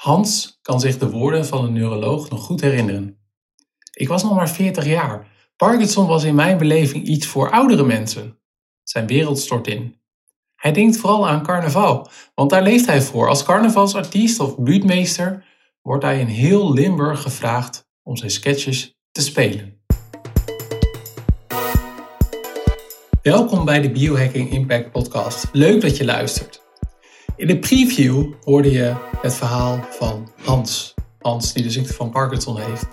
Hans kan zich de woorden van een neuroloog nog goed herinneren. Ik was nog maar 40 jaar. Parkinson was in mijn beleving iets voor oudere mensen. Zijn wereld stort in. Hij denkt vooral aan carnaval, want daar leeft hij voor. Als carnavalsartiest of buurtmeester wordt hij in heel Limburg gevraagd om zijn sketches te spelen. Welkom bij de Biohacking Impact Podcast. Leuk dat je luistert. In de preview hoorde je het verhaal van Hans. Hans die de ziekte van Parkinson heeft.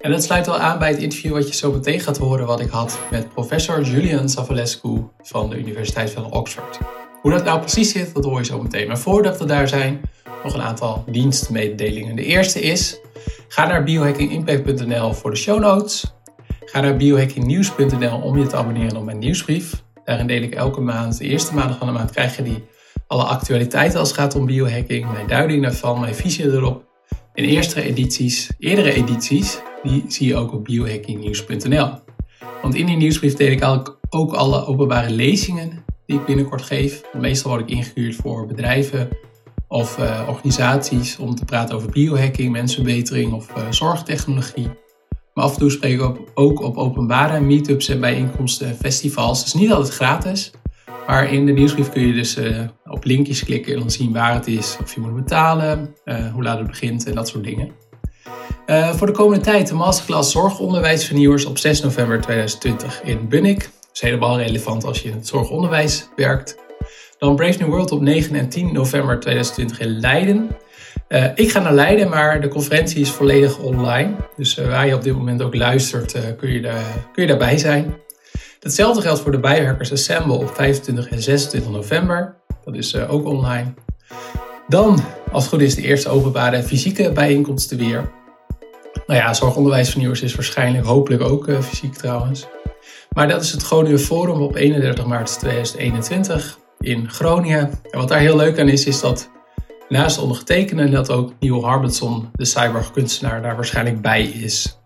En dat sluit wel aan bij het interview wat je zo meteen gaat horen wat ik had met professor Julian Savalescu van de Universiteit van Oxford. Hoe dat nou precies zit, dat hoor je zo meteen. Maar voordat we daar zijn, nog een aantal dienstmededelingen. De eerste is, ga naar biohackingimpact.nl voor de show notes. Ga naar biohackingnieuws.nl om je te abonneren op mijn nieuwsbrief. Daarin deel ik elke maand, de eerste maandag van de maand, krijg je die alle actualiteiten als het gaat om biohacking, mijn duiding daarvan, mijn visie erop. In eerste edities, eerdere edities, die zie je ook op biohackingnieuws.nl. Want in die nieuwsbrief deel ik ook alle openbare lezingen die ik binnenkort geef. Meestal word ik ingehuurd voor bedrijven of uh, organisaties om te praten over biohacking, mensverbetering of uh, zorgtechnologie. Maar af en toe spreek ik ook, op openbare meetups en bijeenkomsten en festivals. Dus niet altijd gratis. Maar in de nieuwsbrief kun je dus uh, op linkjes klikken en dan zien waar het is, of je moet betalen, uh, hoe laat het begint en dat soort dingen. Uh, voor de komende tijd de masterclass Zorgonderwijsvernieuwers op 6 november 2020 in Bunnik. Dat is helemaal relevant als je in het zorgonderwijs werkt. Dan Brave New World op 9 en 10 november 2020 in Leiden. Ik ga naar Leiden, maar de conferentie is volledig online. Dus waar je op dit moment ook luistert, kun, je daar, kun je daarbij zijn. Hetzelfde geldt voor de Biohackers Assemble op 25 en 26 november. Dat is ook online. Dan, als het goed is, de eerste openbare fysieke bijeenkomsten weer. Nou ja, zorgonderwijsvernieuwers is waarschijnlijk, hopelijk ook fysiek trouwens. Maar dat is het Groningen Forum op 31 maart 2021 in Groningen. En wat daar heel leuk aan is, is dat naast de ondergetekende dat ook Neil Harbinson, de cyberkunstenaar, daar waarschijnlijk bij is.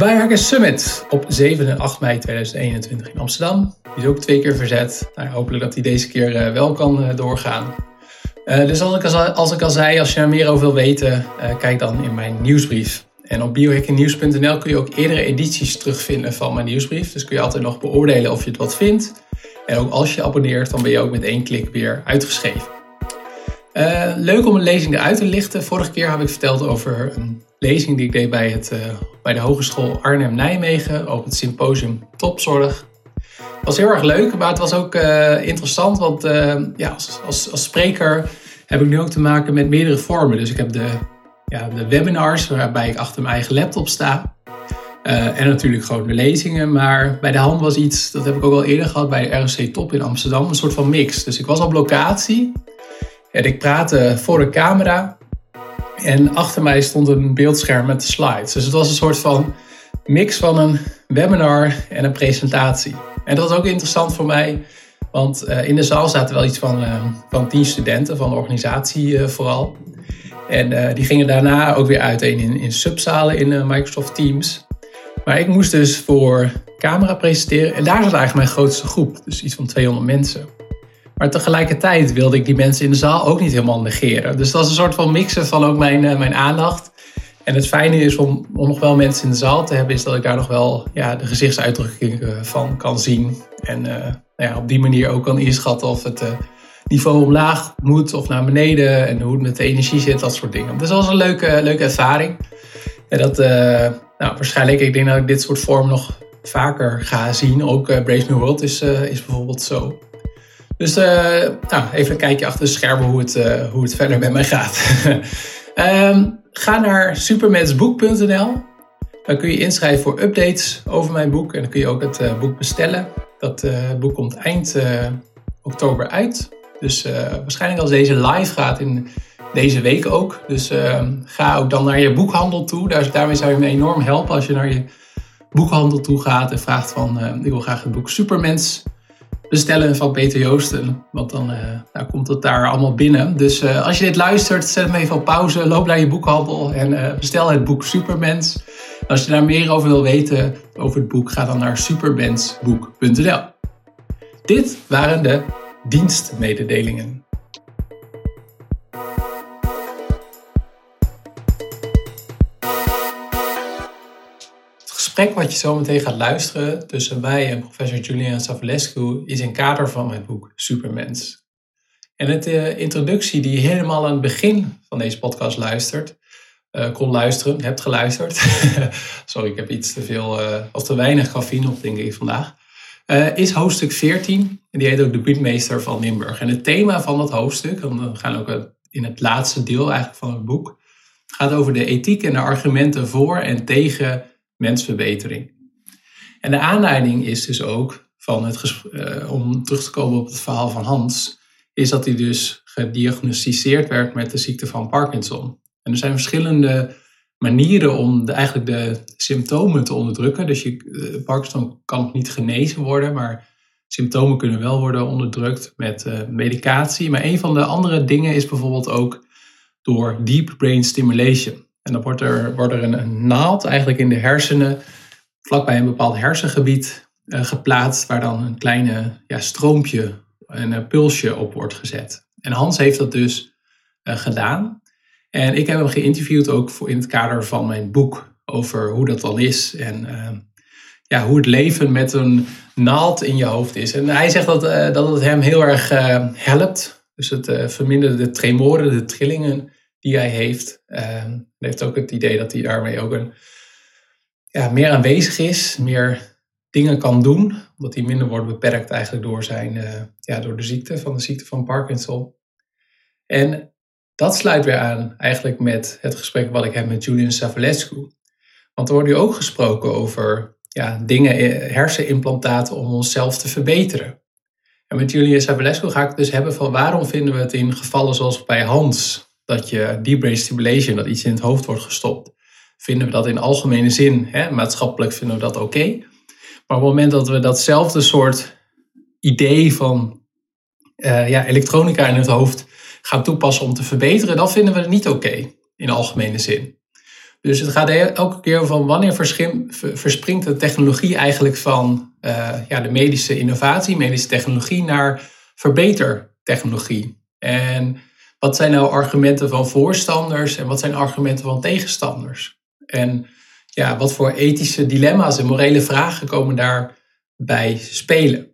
Biohackers Summit op 7 en 8 mei 2021 in Amsterdam. Die is ook twee keer verzet. Nou, hopelijk dat die deze keer uh, wel kan uh, doorgaan. Uh, dus als ik, al, als ik al zei, als je er meer over wil weten, kijk dan in mijn nieuwsbrief. En op biohackingnieuws.nl kun je ook eerdere edities terugvinden van mijn nieuwsbrief. Dus kun je altijd nog beoordelen of je het wat vindt. En ook als je abonneert, dan ben je ook met één klik weer uitgeschreven. Leuk om een lezing eruit te lichten. Vorige keer heb ik verteld over een lezing die ik deed bij, het, uh, bij de Hogeschool Arnhem-Nijmegen over het symposium Topzorg. Het was heel erg leuk, maar het was ook uh, interessant, want ja, als, als, als, spreker heb ik nu ook te maken met meerdere vormen. Dus ik heb de, ja, de webinars waarbij ik achter mijn eigen laptop sta. En natuurlijk gewoon de lezingen. Maar bij de hand was iets, dat heb ik ook al eerder gehad bij de ROC Top in Amsterdam, een soort van mix. Dus ik was op locatie en ik praatte voor de camera. En achter mij stond een beeldscherm met de slides. Dus het was een soort van mix van een webinar en een presentatie. En dat was ook interessant voor mij, want uh, in de zaal zaten wel iets van, uh, van tien studenten van de organisatie uh, vooral. En die gingen daarna ook weer uiteen in, in subzalen in Microsoft Teams. Maar ik moest dus voor camera presenteren en daar zat eigenlijk mijn grootste groep, dus iets van 200 mensen. Maar tegelijkertijd wilde ik die mensen in de zaal ook niet helemaal negeren. Dus dat is een soort van mixen van ook mijn, uh, mijn aandacht. En het fijne is om, om nog wel mensen in de zaal te hebben, is dat ik daar nog wel ja, de gezichtsuitdrukking van kan zien. En uh, nou ja, op die manier ook kan inschatten of het niveau omlaag moet of naar beneden. En hoe het met de energie zit, dat soort dingen. Dus dat was een leuke, leuke ervaring. Dat, nou, waarschijnlijk, ik denk dat ik dit soort vorm nog vaker ga zien. Ook Brave New World is, is bijvoorbeeld zo. Dus uh, nou, even een kijkje achter de schermen hoe het, uh, hoe het verder met mij gaat. um, ga naar supermensboek.nl. Dan kun je inschrijven voor updates over mijn boek. En dan kun je ook het uh, boek bestellen. Dat boek komt eind oktober uit. Dus waarschijnlijk als deze live gaat in deze week ook. Dus ehm, ga ook dan naar je boekhandel toe. Daar, daarmee zou je me enorm helpen als je naar je boekhandel toe gaat en vraagt van... ik wil graag het boek Supermens bestellen van Peter Joosten. Want dan uh, nou, komt het daar allemaal binnen. Dus uh, als je dit luistert, zet hem even op pauze. Loop naar je boekhandel en uh, bestel het boek Supermens. als je daar meer over wil weten, over het boek, ga dan naar supermensboek.nl. Dit waren de dienstmededelingen. Gesprek wat je zo meteen gaat luisteren tussen mij en professor Julian Savulescu is in kader van mijn boek Supermens. En de uh, introductie die je helemaal aan het begin van deze podcast luistert, uh, kon luisteren, hebt geluisterd. Sorry, ik heb iets te veel uh, of te weinig caffeine op, denk ik, vandaag. Is hoofdstuk 14. En die heet ook de Buurtmeester van Limburg. En het thema van dat hoofdstuk, en we gaan ook in het laatste deel eigenlijk van het boek, gaat over de ethiek en de argumenten voor en tegen mensverbetering. En de aanleiding is dus ook van het uh, om terug te komen op het verhaal van Hans, is dat hij dus gediagnosticeerd werd met de ziekte van Parkinson. En er zijn verschillende manieren om de, eigenlijk de symptomen te onderdrukken. Dus je, uh, Parkinson kan niet genezen worden, maar symptomen kunnen wel worden onderdrukt met uh, medicatie. Maar een van de andere dingen is bijvoorbeeld ook door deep brain stimulation. En dan wordt er, wordt er een, naald eigenlijk in de hersenen, vlakbij een bepaald hersengebied, uh, geplaatst, waar dan een kleine ja, stroompje, een pulsje op wordt gezet. En Hans heeft dat dus gedaan. En ik heb hem geïnterviewd ook voor in het kader van mijn boek over hoe dat dan is en ja, hoe het leven met een naald in je hoofd is. En hij zegt dat, dat het hem heel erg helpt. Dus het vermindert de tremoren, de trillingen die hij heeft. hij heeft ook het idee dat hij daarmee ook een, ja, meer aanwezig is, meer dingen kan doen, omdat hij minder wordt beperkt eigenlijk door, zijn, ja, door de ziekte, van de ziekte van Parkinson. En dat sluit weer aan eigenlijk met het gesprek wat ik heb met Julian Savulescu. Want er wordt nu ook gesproken over ja, dingen, eh, hersenimplantaten om onszelf te verbeteren. En met Julian Savulescu ga ik het dus hebben van waarom vinden we het in gevallen zoals bij Hans, dat je deep brain stimulation, dat iets in het hoofd wordt gestopt, vinden we dat in algemene zin, hè, maatschappelijk vinden we dat oké. Maar op het moment dat we datzelfde soort idee van uh, ja, elektronica in het hoofd gaan toepassen om te verbeteren, dan vinden we het niet oké in algemene zin. Dus het gaat elke keer van wanneer verspringt de technologie eigenlijk van uh, ja, de medische innovatie, medische technologie, naar verbetertechnologie. En wat zijn nou argumenten van voorstanders en wat zijn argumenten van tegenstanders? En ja, wat voor ethische dilemma's en morele vragen komen daarbij spelen?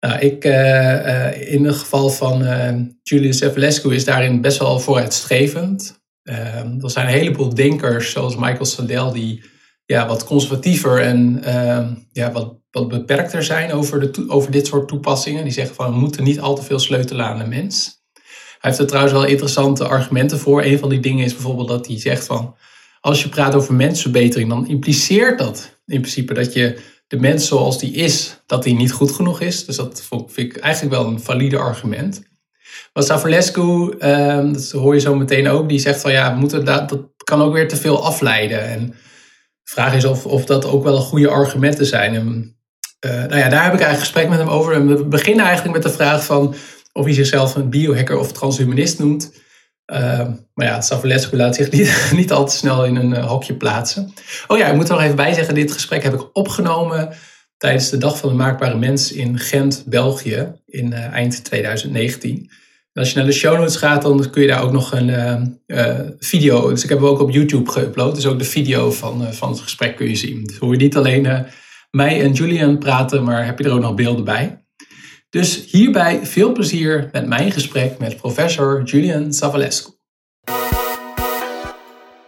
Nou, ik, uh, uh, in het geval van uh, Julius Evelescu is daarin best wel vooruitstrevend. Ehm, er zijn een heleboel denkers, zoals Michael Sandel, die ja, wat conservatiever en ehm, ja, wat, wat beperkter zijn over, de over dit soort toepassingen. Die zeggen van we moeten niet al te veel sleutelen aan de mens. Heeft er trouwens wel interessante argumenten voor. Een van die dingen is bijvoorbeeld dat hij zegt van als je praat over mensverbetering, dan impliceert dat in principe dat je de mens zoals die is, dat die niet goed genoeg is. Dus dat vind ik eigenlijk wel een valide argument. Maar Savulescu, ehm, dat hoor je zo meteen ook, die zegt van ja, moeten dat, dat kan ook weer te veel afleiden. En de vraag is of, of dat ook wel goede argumenten zijn. En, uh, nou ja, daar heb ik eigenlijk gesprek met hem over. En we beginnen eigenlijk met de vraag van of hij zichzelf een biohacker of transhumanist noemt. Uh, maar ja, Savulescu laat zich niet, niet al te snel in een uh, hokje plaatsen. Oh ja, ik moet er nog even bij zeggen, dit gesprek heb ik opgenomen tijdens de Dag van de Maakbare Mens in Gent, België, in uh, eind 2019. En als je naar de show notes gaat, dan kun je daar ook nog een video, dus ik heb hem ook op YouTube geüpload, dus ook de video van, van het gesprek kun je zien. Dus hoor je niet alleen mij en Julian praten, maar heb je er ook nog beelden bij. Dus hierbij veel plezier met mijn gesprek met professor Julian Savulescu.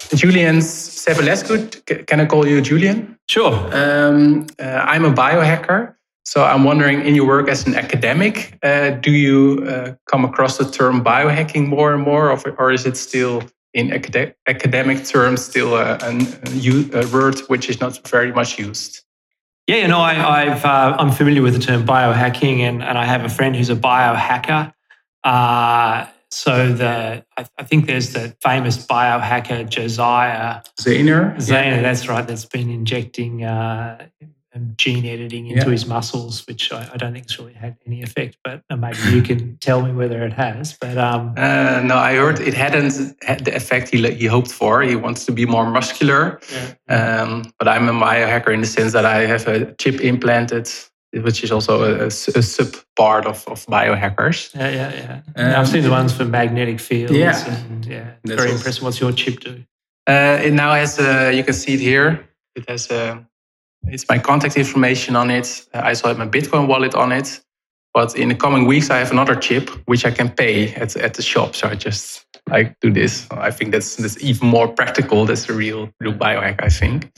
Julian Savulescu, can I call you Julian? Sure. Um, uh, I'm a biohacker. So I'm wondering, in your work as an academic, uh, do you uh, come across the term biohacking more and more, or, or is it still in acad academic terms still a, a, a, word which is not very much used? Yeah, you know, I, have uh, I'm familiar with the term biohacking, and, and I have a friend who's a biohacker. Uh, so the I, I, think there's the famous biohacker Josiah Zayner. Zayner, yeah. that's right. That's been injecting uh, gene editing into yeah. his muscles, which I, I, don't think it's really had any effect. But uh, maybe you can tell me whether it has. But um, uh, no, I heard it hadn't had the effect he he hoped for. He wants to be more muscular. Yeah. Um, but I'm a biohacker in the sense that I have a chip implanted. Which is also a, a sub part of, of biohackers. Yeah, yeah, yeah. Um, I've seen the ones for magnetic fields. Yeah, and, yeah. Very impressive. What's your chip do? Uh, it now has a, you can see it here. It has a it's my contact information on it. I also have my Bitcoin wallet on it. But in the coming weeks, I have another chip which I can pay at, at the shop. So I just like do this. I think that's that's even more practical. That's a real real biohack, I think.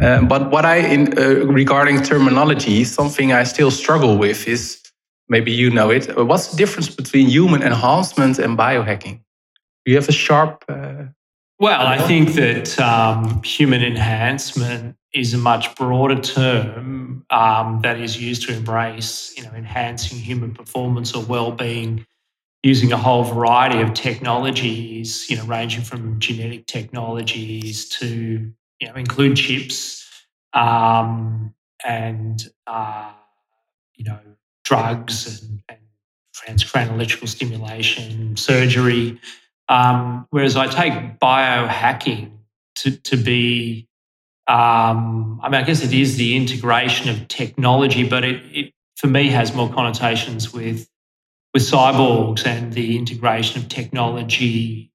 Uh, but what I in uh, regarding terminology, something I still struggle with is maybe you know it. What's the difference between human enhancement and biohacking? Do you have a sharp? Uh, well, I think that um, human enhancement is a much broader term um, that is used to embrace, you know, enhancing human performance or well-being using a whole variety of technologies, you know, ranging from genetic technologies to, you know, include chips um, and, uh, you know, drugs and, and transcranial electrical stimulation, surgery. Um, whereas I take biohacking to, to be um, I mean, I guess it is the integration of technology, but it, it, for me has more connotations with with cyborgs and the integration of technology,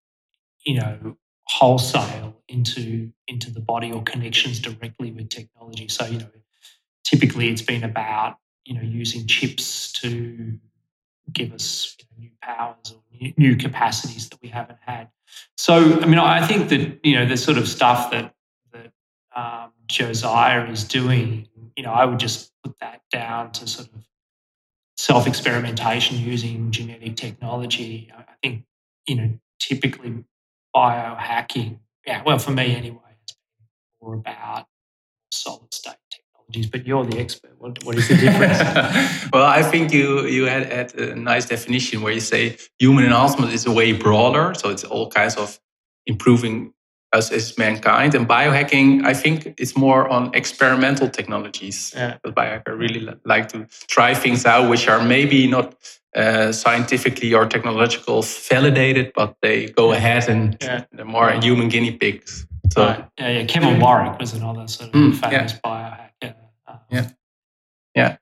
you know, wholesale into into the body or connections directly with technology. So, you know, typically it's been about you know using chips to give us new powers or new, capacities that we haven't had. So, I mean, I think that you know the sort of stuff that um, Josiah is doing, you know, I would just put that down to sort of self experimentation using genetic technology. I think, you know, typically biohacking, yeah, well, for me anyway, it's more about solid state But you're the expert. What, what is the difference? well, I think you you had, had a nice definition where you say human enhancement is a way broader, so it's all kinds of improving us as mankind. And biohacking, I think it's more on experimental technologies. Yeah. Because biohacker really like to try things out which are maybe not uh, scientifically or technological validated, but they go ahead and yeah. they're more human guinea pigs. So, right. yeah, yeah. Kevin Warwick was another sort of mm, famous biohacker. Yeah. Yeah.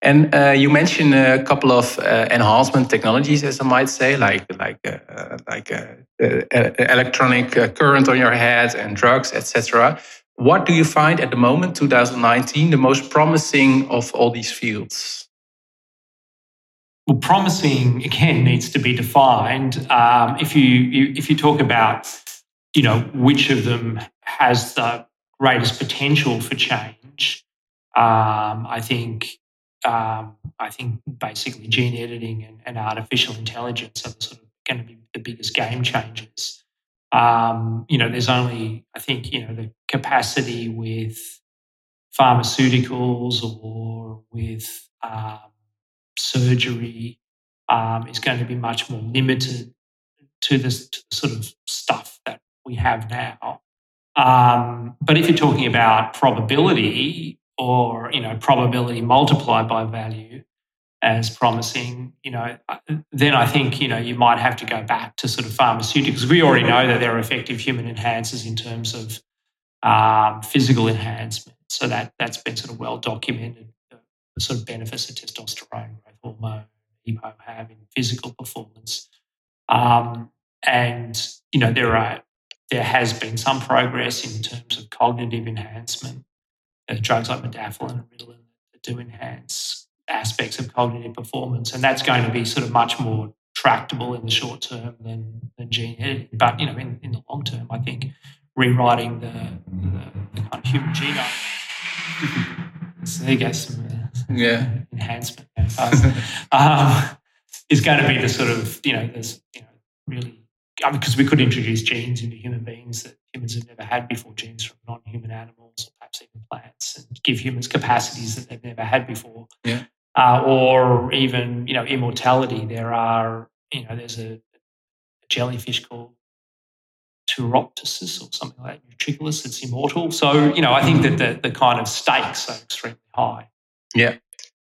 And uh, you mentioned a couple of uh, enhancement technologies, as I might say, like like uh, like uh, uh, electronic uh, current on your head and drugs, etc. What do you find at the moment, 2019, the most promising of all these fields? Well, promising again needs to be defined. Um, if you, you if you talk about, you know, which of them has the greatest potential for change, um, I think um, I think basically gene editing and, and, artificial intelligence are sort of going to be the biggest game changers. Um, you know, there's only, I think, you know, the capacity with pharmaceuticals or with um, surgery um, is going to be much more limited to this to the sort of stuff that we have now. Um, but if you're talking about probability, or you know probability multiplied by value as promising, you know, uh, then I think you know you might have to go back to sort of pharmaceuticals. We already know that there are effective human enhancers in terms of um, physical enhancement, so that that's been sort of well documented. The sort of benefits of testosterone growth hormone, EPO have in physical performance, um, and you know there are there has been some progress in terms of cognitive enhancement uh, drugs like modafinil and Ritalin that do enhance aspects of cognitive performance. And that's going to be sort of much more tractable in the short term than, than gene editing. But, you know, in, in the long term, I think rewriting the, the, the kind of human genome, so there you go, some uh, yeah. enhancement um, is going to be the sort of, you know, there's, you know, really, I mean, because we could introduce genes into human beings that humans have never had before, genes from non-human animals or perhaps even plants, and give humans capacities that they've never had before. Yeah. Uh, or even, you know, immortality. There are, you know, there's a, a jellyfish called Turritopsis or something like that, Nutriculus, it's immortal. So, you know, I think that the, the kind of stakes are extremely high. Yeah.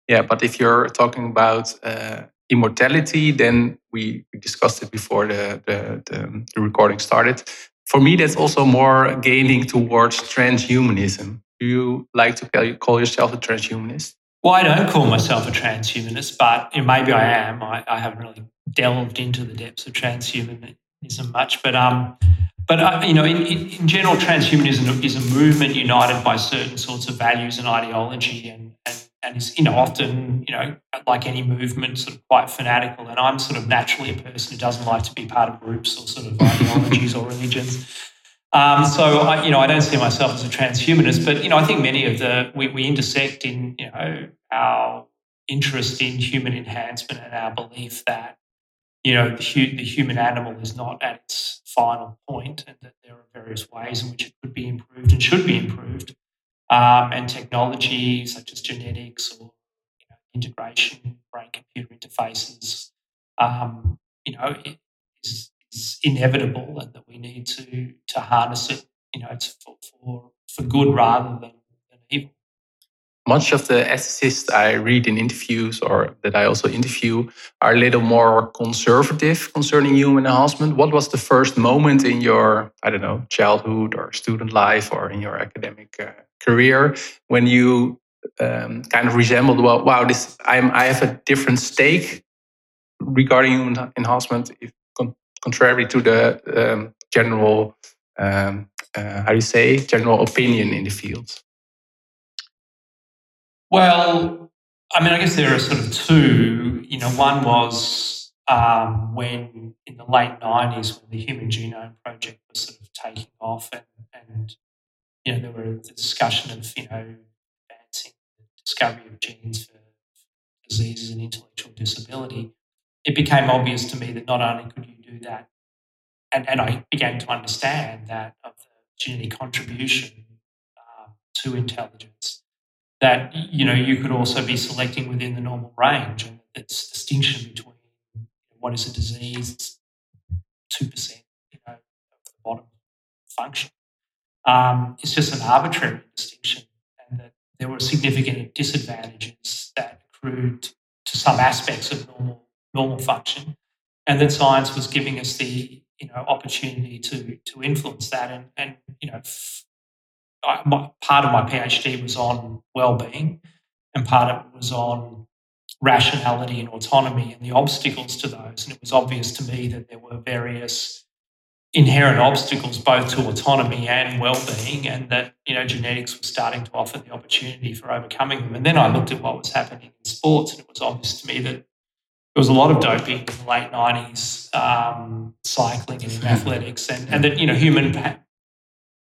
Yeah. But if you're talking about uh, immortality, then we, we discussed it before the, the, the, the recording started for me, that's also more gaining towards transhumanism. Do you like to call yourself a transhumanist? Well, I don't call myself a transhumanist, but maybe I am. I, I, haven't really delved into the depths of transhumanism much, but um, but uh, you know, in, in, general, transhumanism is a movement united by certain sorts of values and ideology, and, and and is you know often you know like any movement sort of quite fanatical. And I'm sort of naturally a person who doesn't like to be part of groups or sort of ideologies or religions. Um, so I, you know, I don't see myself as a transhumanist, but you know, I think many of the we, we intersect in you know our interest in human enhancement and our belief that you know the, the human animal is not at its final point, and that there are various ways in which it could be improved and should be improved, um, and technology such as genetics or you know, integration, brain-computer interfaces, um, you know, is, is inevitable, and that we need to to harness it. You know, it's for for, for good rather than, than evil much of the ethicists I read in interviews or that I also interview are a little more conservative concerning human enhancement. What was the first moment in your, I don't know, childhood or student life or in your academic uh, career when you um, kind of resembled, well, wow, this I'm, I have a different stake regarding human enhancement, if con contrary to the um, general, um, uh, how do you say, general opinion in the field? Well, I mean, I guess there are sort of two. You know, one was um, when in the late 90s, when the Human Genome Project was sort of taking off, and, and you know, there were the discussion of, you know, advancing the discovery of genes for diseases and intellectual disability. It became obvious to me that not only could you do that, and, and I began to understand that of the genetic contribution um, to intelligence that you know you could also be selecting within the normal range and distinction between what is a disease, two percent, you know, of the bottom function. Um, it's just an arbitrary distinction, and that there were significant disadvantages that accrued to some aspects of normal normal function, and that science was giving us the you know opportunity to to influence that and and you know I, my, part of my PhD was on well-being, and part of it was on rationality and autonomy and the obstacles to those. And it was obvious to me that there were various inherent obstacles both to autonomy and well-being, and that you know genetics was starting to offer the opportunity for overcoming them. And then I looked at what was happening in sports, and it was obvious to me that there was a lot of doping in the late 90s, um, cycling and athletics, and, and that you know human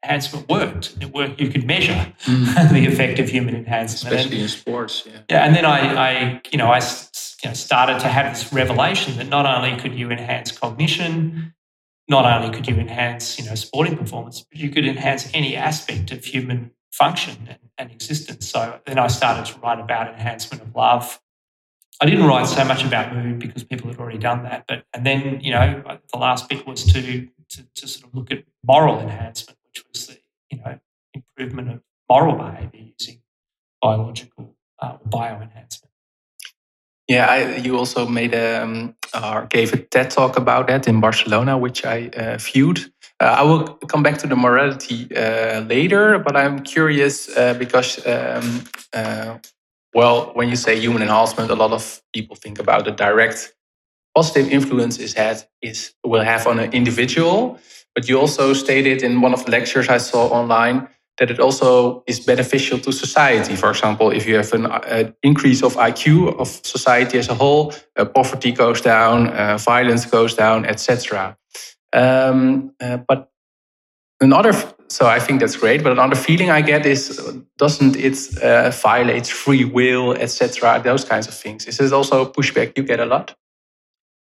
enhancement worked. It worked. You could measure mm. the effect of human enhancement, especially and, in sports. Yeah. Yeah, and then I, I you know, I you know, started to have this revelation that not only could you enhance cognition, not only could you enhance, you know, sporting performance, but you could enhance any aspect of human function and, and existence. So then I started to write about enhancement of love. I didn't write so much about mood because people had already done that, but and then you know the last bit was to to, to sort of look at moral enhancement which was the you know improvement of moral behaviour using biological uh, bioenhancement. Yeah, I, you also made a um, or gave a TED talk about that in Barcelona, which I uh, viewed. Uh, I will come back to the morality uh, later, but I'm curious uh, because, um, uh, well, when you say human enhancement, a lot of people think about the direct positive influence is had is will have on an individual. But you also stated in one of the lectures I saw online that it also is beneficial to society. For example, if you have an uh, increase of IQ of society as a whole, uh, poverty goes down, uh, violence goes down, etc. Um, uh, but another, so I think that's great. But another feeling I get is, doesn't it uh, violate free will, etc. Those kinds of things. Is this also a pushback you get a lot?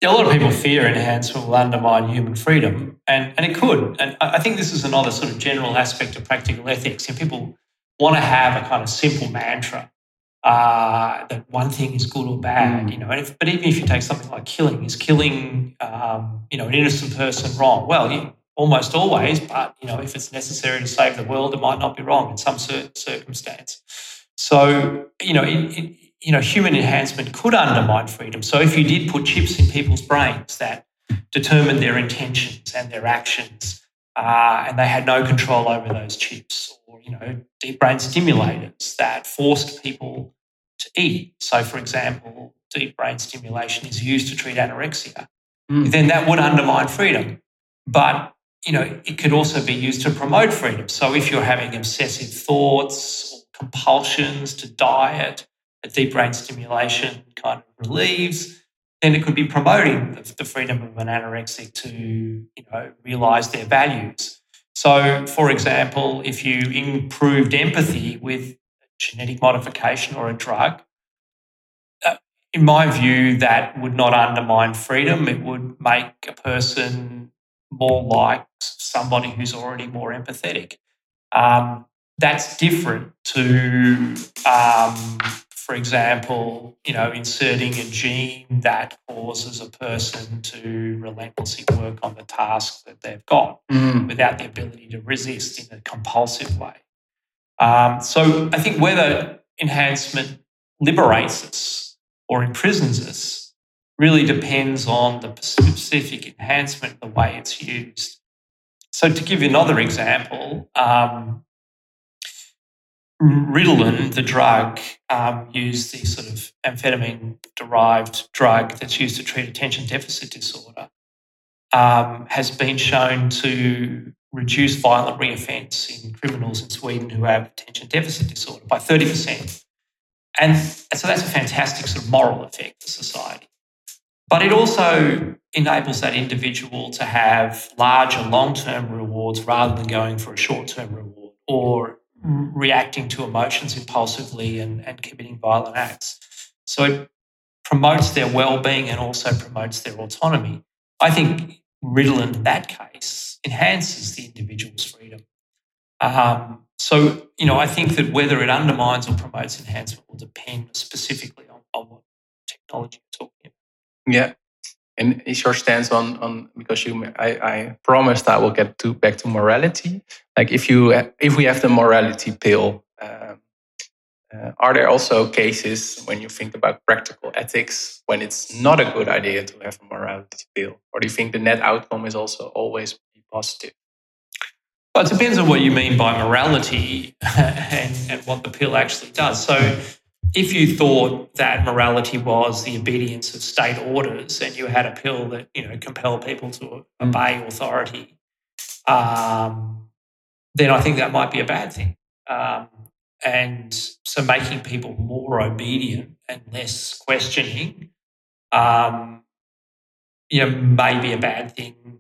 A lot of people fear enhancement will undermine human freedom, and, and it could. And I think this is another sort of general aspect of practical ethics. And people want to have a kind of simple mantra uh, that one thing is good or bad, mm. you know. And if, but even if you take something like killing, is killing, um, you know, an innocent person wrong? Well, you, almost always, but you know, if it's necessary to save the world, it might not be wrong in some circumstance. So, you know, you know, human enhancement could undermine freedom. So if you did put chips in people's brains that determined their intentions and their actions, uh, and they had no control over those chips, or you know, deep brain stimulators that forced people to eat. So, for example, deep brain stimulation is used to treat anorexia. Mm. Then that would undermine freedom. But you know, it could also be used to promote freedom. So if you're having obsessive thoughts or compulsions to diet, deep brain stimulation kind of relieves, then it could be promoting the freedom of an anorexic to, you know, realize their values. So, for example, if you improved empathy with genetic modification or a drug, uh, in my view, that would not undermine freedom. It would make a person more like somebody who's already more empathetic. Um, that's different to, um, for example, you know, inserting a gene that causes a person to relentlessly work on the task that they've got mm. without the ability to resist in a compulsive way. Um, so I think whether enhancement liberates us or imprisons us really depends on the specific enhancement, the way it's used. So to give you another example, um, Ritalin, the drug, um, used the sort of amphetamine derived drug that's used to treat attention deficit disorder, um, has been shown to reduce violent reoffence in criminals in Sweden who have attention deficit disorder by 30%. And, and so that's a fantastic sort of moral effect for society. But it also enables that individual to have larger long term rewards rather than going for a short term reward or reacting to emotions impulsively and, and committing violent acts. So it promotes their well being and also promotes their autonomy. I think Ritalin, in that case, enhances the individual's freedom. Um, so, you know, I think that whether it undermines or promotes enhancement will depend specifically on, on what technology you're talking about. Yeah. And is your stance on on because you I, I promised I will get to back to morality. Like if you if we have the morality pill, um, uh, are there also cases when you think about practical ethics when it's not a good idea to have a morality pill, or do you think the net outcome is also always positive? Well, it depends on what you mean by morality and, and what the pill actually does. So if you thought that morality was the obedience of state orders and you had a pill that you know compelled people to mm. obey authority, um, then I think that might be a bad thing. Um, and so making people more obedient and less questioning, um, you know, may be a bad thing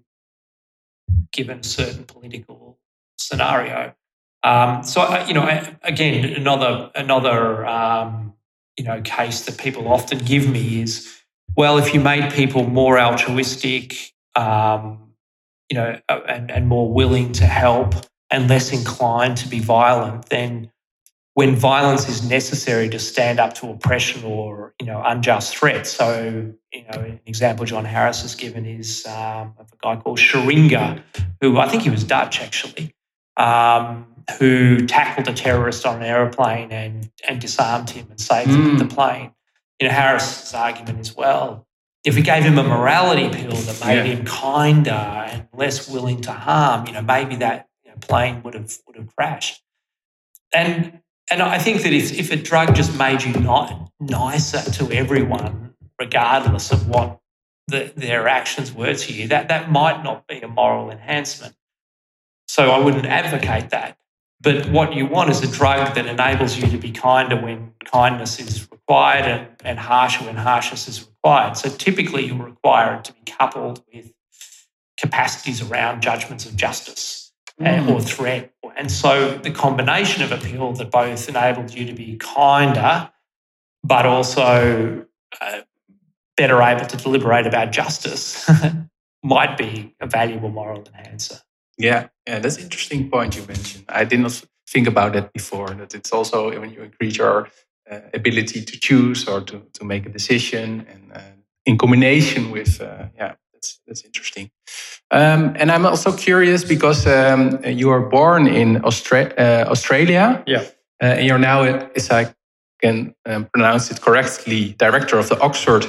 given a certain political scenario. Um, so you know, again, another another um, you know case that people often give me is, well, if you made people more altruistic, um, you know, and, and more willing to help and less inclined to be violent, then when violence is necessary to stand up to oppression or you know unjust threats. So you know, an example John Harris has given is um, of a guy called Schuringa, who I think he was Dutch actually, um, who tackled a terrorist on an aeroplane and, and disarmed him and saved mm. him the plane. You know, Harris's argument is well, if we gave him a morality pill that made yeah. him kinder and less willing to harm, you know, maybe that you know, plane would have would have crashed. And and I think that if, if a drug just made you not nicer to everyone, regardless of what the, their actions were to you, that that might not be a moral enhancement. So I wouldn't advocate that. But what you want is a drug that enables you to be kinder when kindness is required and, and harsher when harshness is required. So typically you require it to be coupled with capacities around judgments of justice mm. or threat. And so the combination of a pill that both enables you to be kinder, but also uh, better able to deliberate about justice might be a valuable moral enhancer. Yeah, yeah, that's an interesting point you mentioned. I did not think about that before. That it's also when you increase your uh, ability to choose or to, to make a decision, and uh, in combination with uh, yeah, that's that's interesting. Um, and I'm also curious because um, you were born in Austra- uh, Australia. Yeah, uh, and you're now, as I can um, pronounce it correctly, director of the Oxford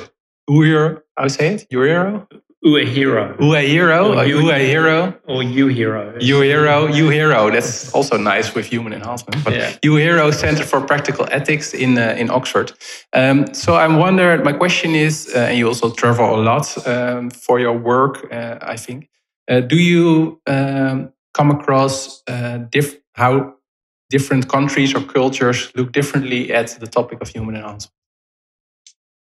UR. How say it? UR Ue Hero. Ue Hero. Or Ue Hero. Or U Hero. U Hero. U Hero. That's also nice with human enhancement. But yeah. U Hero Center for Practical Ethics in uh, in Oxford. Um, so I'm wondering. My question is, uh, and you also travel a lot um, for your work, uh, I think. Uh, do you um, come across uh, diff how different countries or cultures look differently at the topic of human enhancement?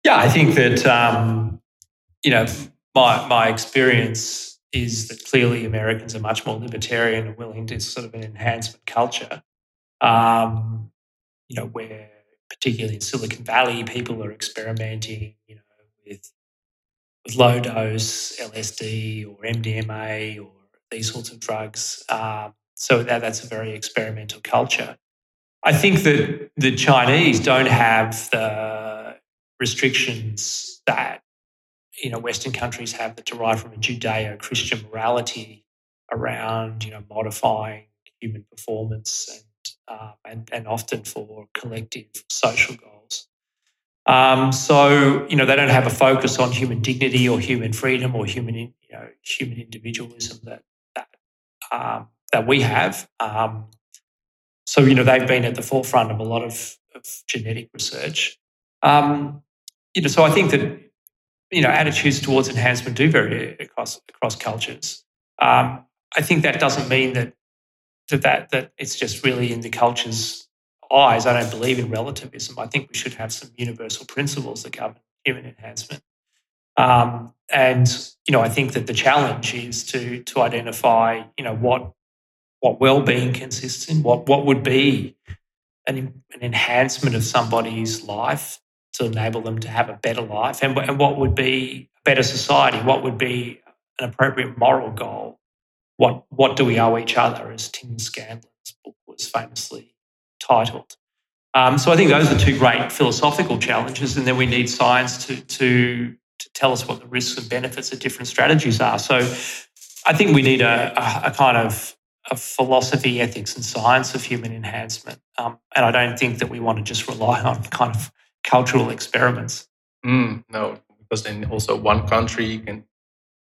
Yeah, I think that um, you know my my experience is that clearly Americans are much more libertarian and willing to sort of an enhancement culture. Um, you know, where particularly in Silicon Valley, people are experimenting, you know, with with low dose LSD or MDMA or these sorts of drugs. Um, so that, that's a very experimental culture. I think that the Chinese don't have the restrictions that you know Western countries have that derive from a Judeo-Christian morality around you know modifying human performance and uh, and, and often for collective social goals. Um, so you know they don't have a focus on human dignity or human freedom or human you know human individualism that that um, that we have. Um, so you know they've been at the forefront of a lot of, of genetic research. Um, you know, so I think that you know attitudes towards enhancement do vary across across cultures. Um, I think that doesn't mean that that that that it's just really in the culture's eyes. I don't believe in relativism. I think we should have some universal principles that govern human enhancement. Um, and you know, I think that the challenge is to to identify, you know, what what well-being consists in, what what would be an, an enhancement of somebody's life to enable them to have a better life, and, and what would be a better society, what would be an appropriate moral goal what what do we owe each other, as Tim Scanlon's book was famously titled. Um, so I think those are two great philosophical challenges, and then we need science to to to tell us what the risks and benefits of different strategies are. So I think we need a, a, a kind of a philosophy, ethics, and science of human enhancement. Um, and I don't think that we want to just rely on kind of cultural experiments. Mm, no, because then also one country you can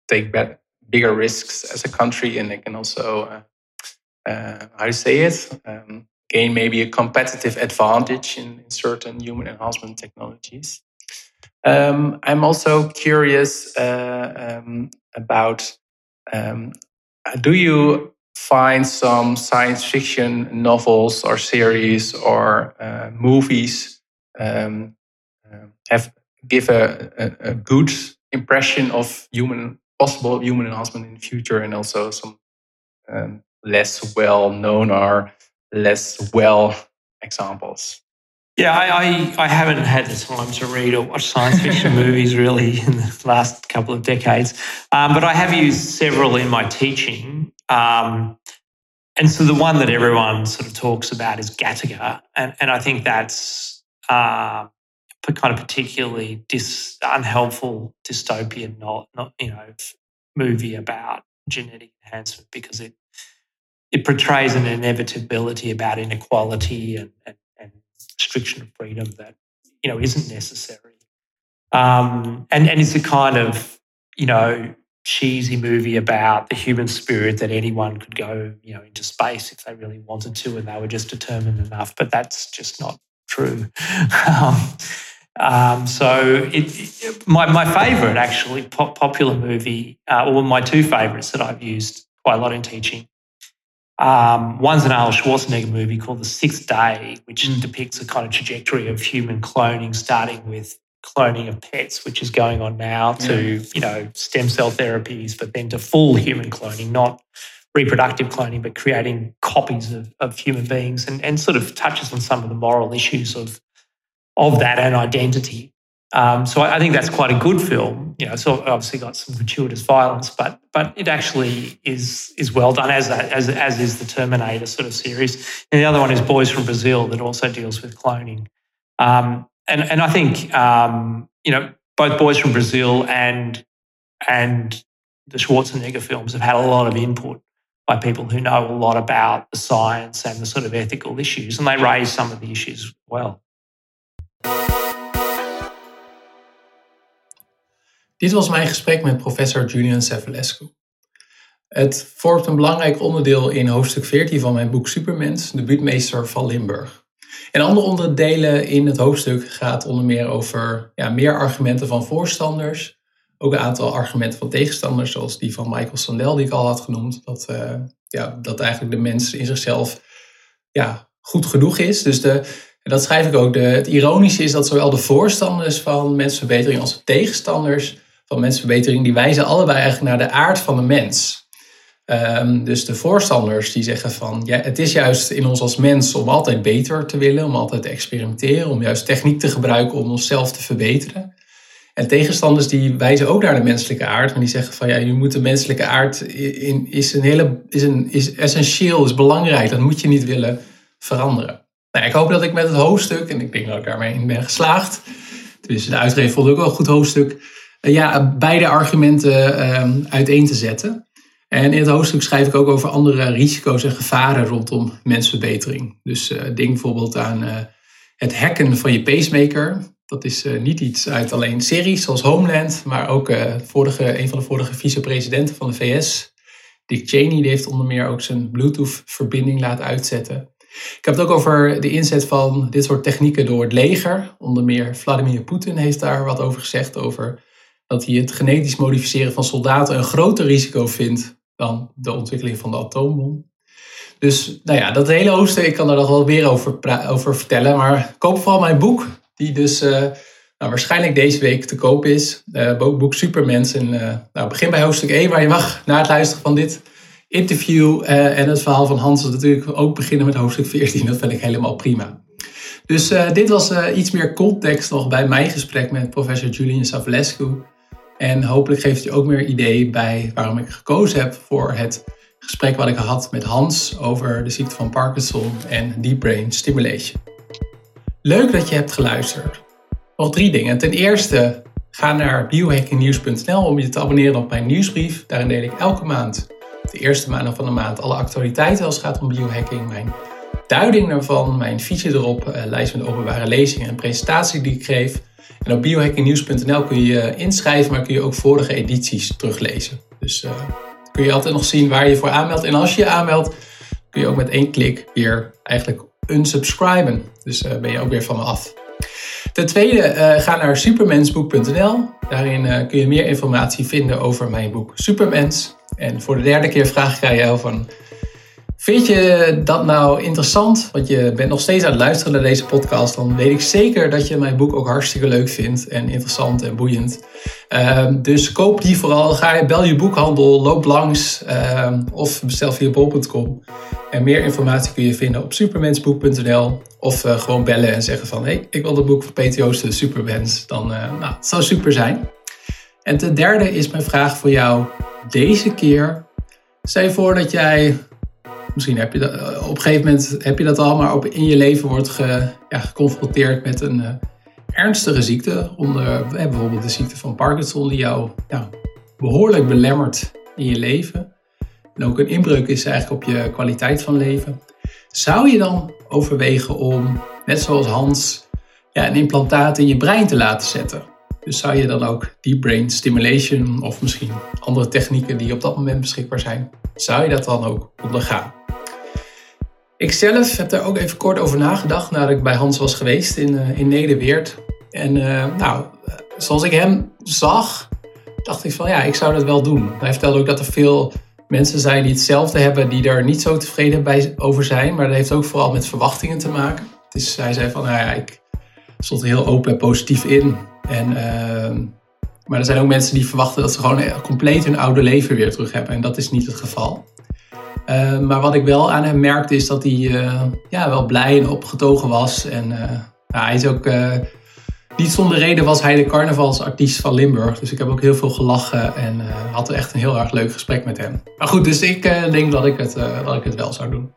take back bigger risks as a country, and they can also, uh, uh, how to say it, um, gain maybe a competitive advantage in, in certain human enhancement technologies. Um, I'm also curious uh, um, about um, do you find some science fiction novels or series or uh, movies um, uh, have give a, a, a, good impression of human possible human enhancement in the future and also some um, less well known or less well examples. Yeah, I, I, I, haven't had the time to read or watch science fiction movies really in the last couple of decades, um, but I have used several in my teaching. Um, and so the one that everyone sort of talks about is Gattaca, and, and I think that's uh, kind of particularly dis, unhelpful dystopian, not not you know movie about genetic enhancement because it it portrays an inevitability about inequality and, and, and restriction of freedom that you know isn't necessary. Um, and and it's a kind of you know cheesy movie about the human spirit that anyone could go you know into space if they really wanted to and they were just determined enough. But that's just not true. um, um, so it, it, my, my favorite actually pop, popular movie, uh, or my two favorites that I've used quite a lot in teaching. Um, one's an Arnold Schwarzenegger movie called The Sixth Day, which mm. depicts a kind of trajectory of human cloning, starting with cloning of pets, which is going on now, to you know stem cell therapies, but then to full human cloning, not reproductive cloning, but creating copies of, of human beings, and, and sort of touches on some of the moral issues of of that and identity. Um, so I, I, think that's quite a good film. You know, so obviously got some gratuitous violence, but but it actually is is well done as that as as is the Terminator sort of series. And the other one is Boys from Brazil that also deals with cloning. Um, and and I think um, you know both Boys from Brazil and and the Schwarzenegger films have had a lot of input by people who know a lot about the science and the sort of ethical issues, and they raise some of the issues well. Dit was mijn gesprek met professor Julian Savulescu. Het vormt een belangrijk onderdeel in hoofdstuk 14 van mijn boek Supermens, de buurtmeester van Limburg. En andere onderdelen in het hoofdstuk gaat onder meer over ja, meer argumenten van voorstanders, ook een aantal argumenten van tegenstanders, zoals die van Michael Sandel, die ik al had genoemd. Dat, uh, ja, dat eigenlijk de mens in zichzelf ja, goed genoeg is. Dus de, en dat schrijf ik ook. De, het ironische is dat zowel de voorstanders van mensverbetering als de tegenstanders van mensverbetering, die wijzen allebei eigenlijk naar de aard van de mens. Um, dus de voorstanders die zeggen van ja, het is juist in ons als mens om altijd beter te willen, om altijd te experimenteren, om juist techniek te gebruiken om onszelf te verbeteren. En tegenstanders die wijzen ook naar de menselijke aard, maar die zeggen van ja, je moet de menselijke aard in, is een hele is een is essentieel, is belangrijk, dat moet je niet willen veranderen. Nou, ik hoop dat ik met het hoofdstuk, en ik denk dat ik daarmee in ben geslaagd, dus de uitgever vond ook wel een goed hoofdstuk, uh, ja, beide argumenten uh, uiteen te zetten. En in het hoofdstuk schrijf ik ook over andere risico's en gevaren rondom mensverbetering. Dus uh, denk bijvoorbeeld aan uh, het hacken van je pacemaker. Dat is uh, niet iets uit alleen series zoals Homeland, maar ook vorige, een van de vorige vicepresidenten van de VS, Dick Cheney, die heeft onder meer ook zijn Bluetooth-verbinding laten uitzetten. Ik heb het ook over de inzet van dit soort technieken door het leger. Onder meer Vladimir Poetin heeft daar wat over gezegd, over dat hij het genetisch modificeren van soldaten een groter risico vindt dan de ontwikkeling van de atoombom. Dus nou ja, dat hele hoofdstuk, ik kan er nog wel meer over, over vertellen. Maar koop vooral mijn boek, die dus uh, nou, waarschijnlijk deze week te koop is. Uh, boek Supermens. En, uh, nou, begin bij hoofdstuk 1, maar je mag na het luisteren van dit interview en het verhaal van Hans natuurlijk ook beginnen met hoofdstuk 14. Dat vind ik helemaal prima. Dus dit was iets meer context nog bij mijn gesprek met professor Julian Savulescu. En hopelijk geeft u ook meer idee bij waarom ik gekozen heb voor het gesprek wat ik had met Hans over de ziekte van Parkinson en deep brain stimulation. Leuk dat je hebt geluisterd. Nog drie dingen. Ten eerste, ga naar biohackingnieuws.nl om je te abonneren op mijn nieuwsbrief. Daarin deel ik elke maand, de eerste maand van de maand, alle actualiteiten als het gaat om biohacking. Mijn duiding daarvan, mijn fiche erop, eh, lijst met openbare lezingen en presentaties die ik geef. En op biohackingnieuws.nl kun je inschrijven, maar kun je ook vorige edities teruglezen. Dus uh, kun je altijd nog zien waar je voor aanmeldt. En als je je aanmeldt, kun je ook met één klik weer eigenlijk unsubscriben. Dus uh, ben je ook weer van me af. Ten tweede, uh, ga naar supermensboek.nl. Daarin kun je meer informatie vinden over mijn boek Supermens. En voor de derde keer vraag ik aan jou van... Vind je dat nou interessant? Want je bent nog steeds aan het luisteren naar deze podcast. Dan weet ik zeker dat je mijn boek ook hartstikke leuk vindt. En interessant en boeiend. Uh, dus koop die vooral. Ga je, bel je boekhandel, loop langs. Uh, of bestel via bol.com. En meer informatie kun je vinden op supermensboek.nl. Of uh, gewoon bellen en zeggen van... Hey, ik wil het boek van Peter Joosten, Supermens. Dan, eh, nou, het zou super zijn. En ten derde is mijn vraag voor jou deze keer. Stel je voor dat jij misschien heb je dat, eh, op een gegeven moment heb je dat al, maar op, in je leven wordt ge, ja, geconfronteerd met een uh, ernstige ziekte. Onder eh, bijvoorbeeld de ziekte van Parkinson, die jou behoorlijk belemmert in je leven. En ook een inbreuk is eigenlijk op je kwaliteit van leven. Zou je dan overwegen om, net zoals Hans, ja, een implantaat in je brein te laten zetten? Dus zou je dan ook deep brain stimulation of misschien andere technieken die op dat moment beschikbaar zijn, zou je dat dan ook ondergaan? Ik zelf heb daar ook even kort over nagedacht nadat ik bij Hans was geweest in, uh, in Nederweert. En uh, nou, zoals ik hem zag, dacht ik van ja, ik zou dat wel doen. Hij vertelde ook dat er veel mensen zijn die hetzelfde hebben, die er niet zo tevreden bij over zijn. Maar dat heeft ook vooral met verwachtingen te maken. Dus hij zei van nou ja, ik stond heel open en positief in. En, uh, maar er zijn ook mensen die verwachten dat ze gewoon compleet hun oude leven weer terug hebben. En dat is niet het geval. Uh, maar wat ik wel aan hem merkte is dat hij uh, ja, wel blij en opgetogen was. En uh, nou, hij is ook, niet zonder reden was hij de carnavalsartiest van Limburg. Dus ik heb ook heel veel gelachen en had echt een heel erg leuk gesprek met hem. Maar goed, dus ik denk dat ik, het, dat ik het wel zou doen.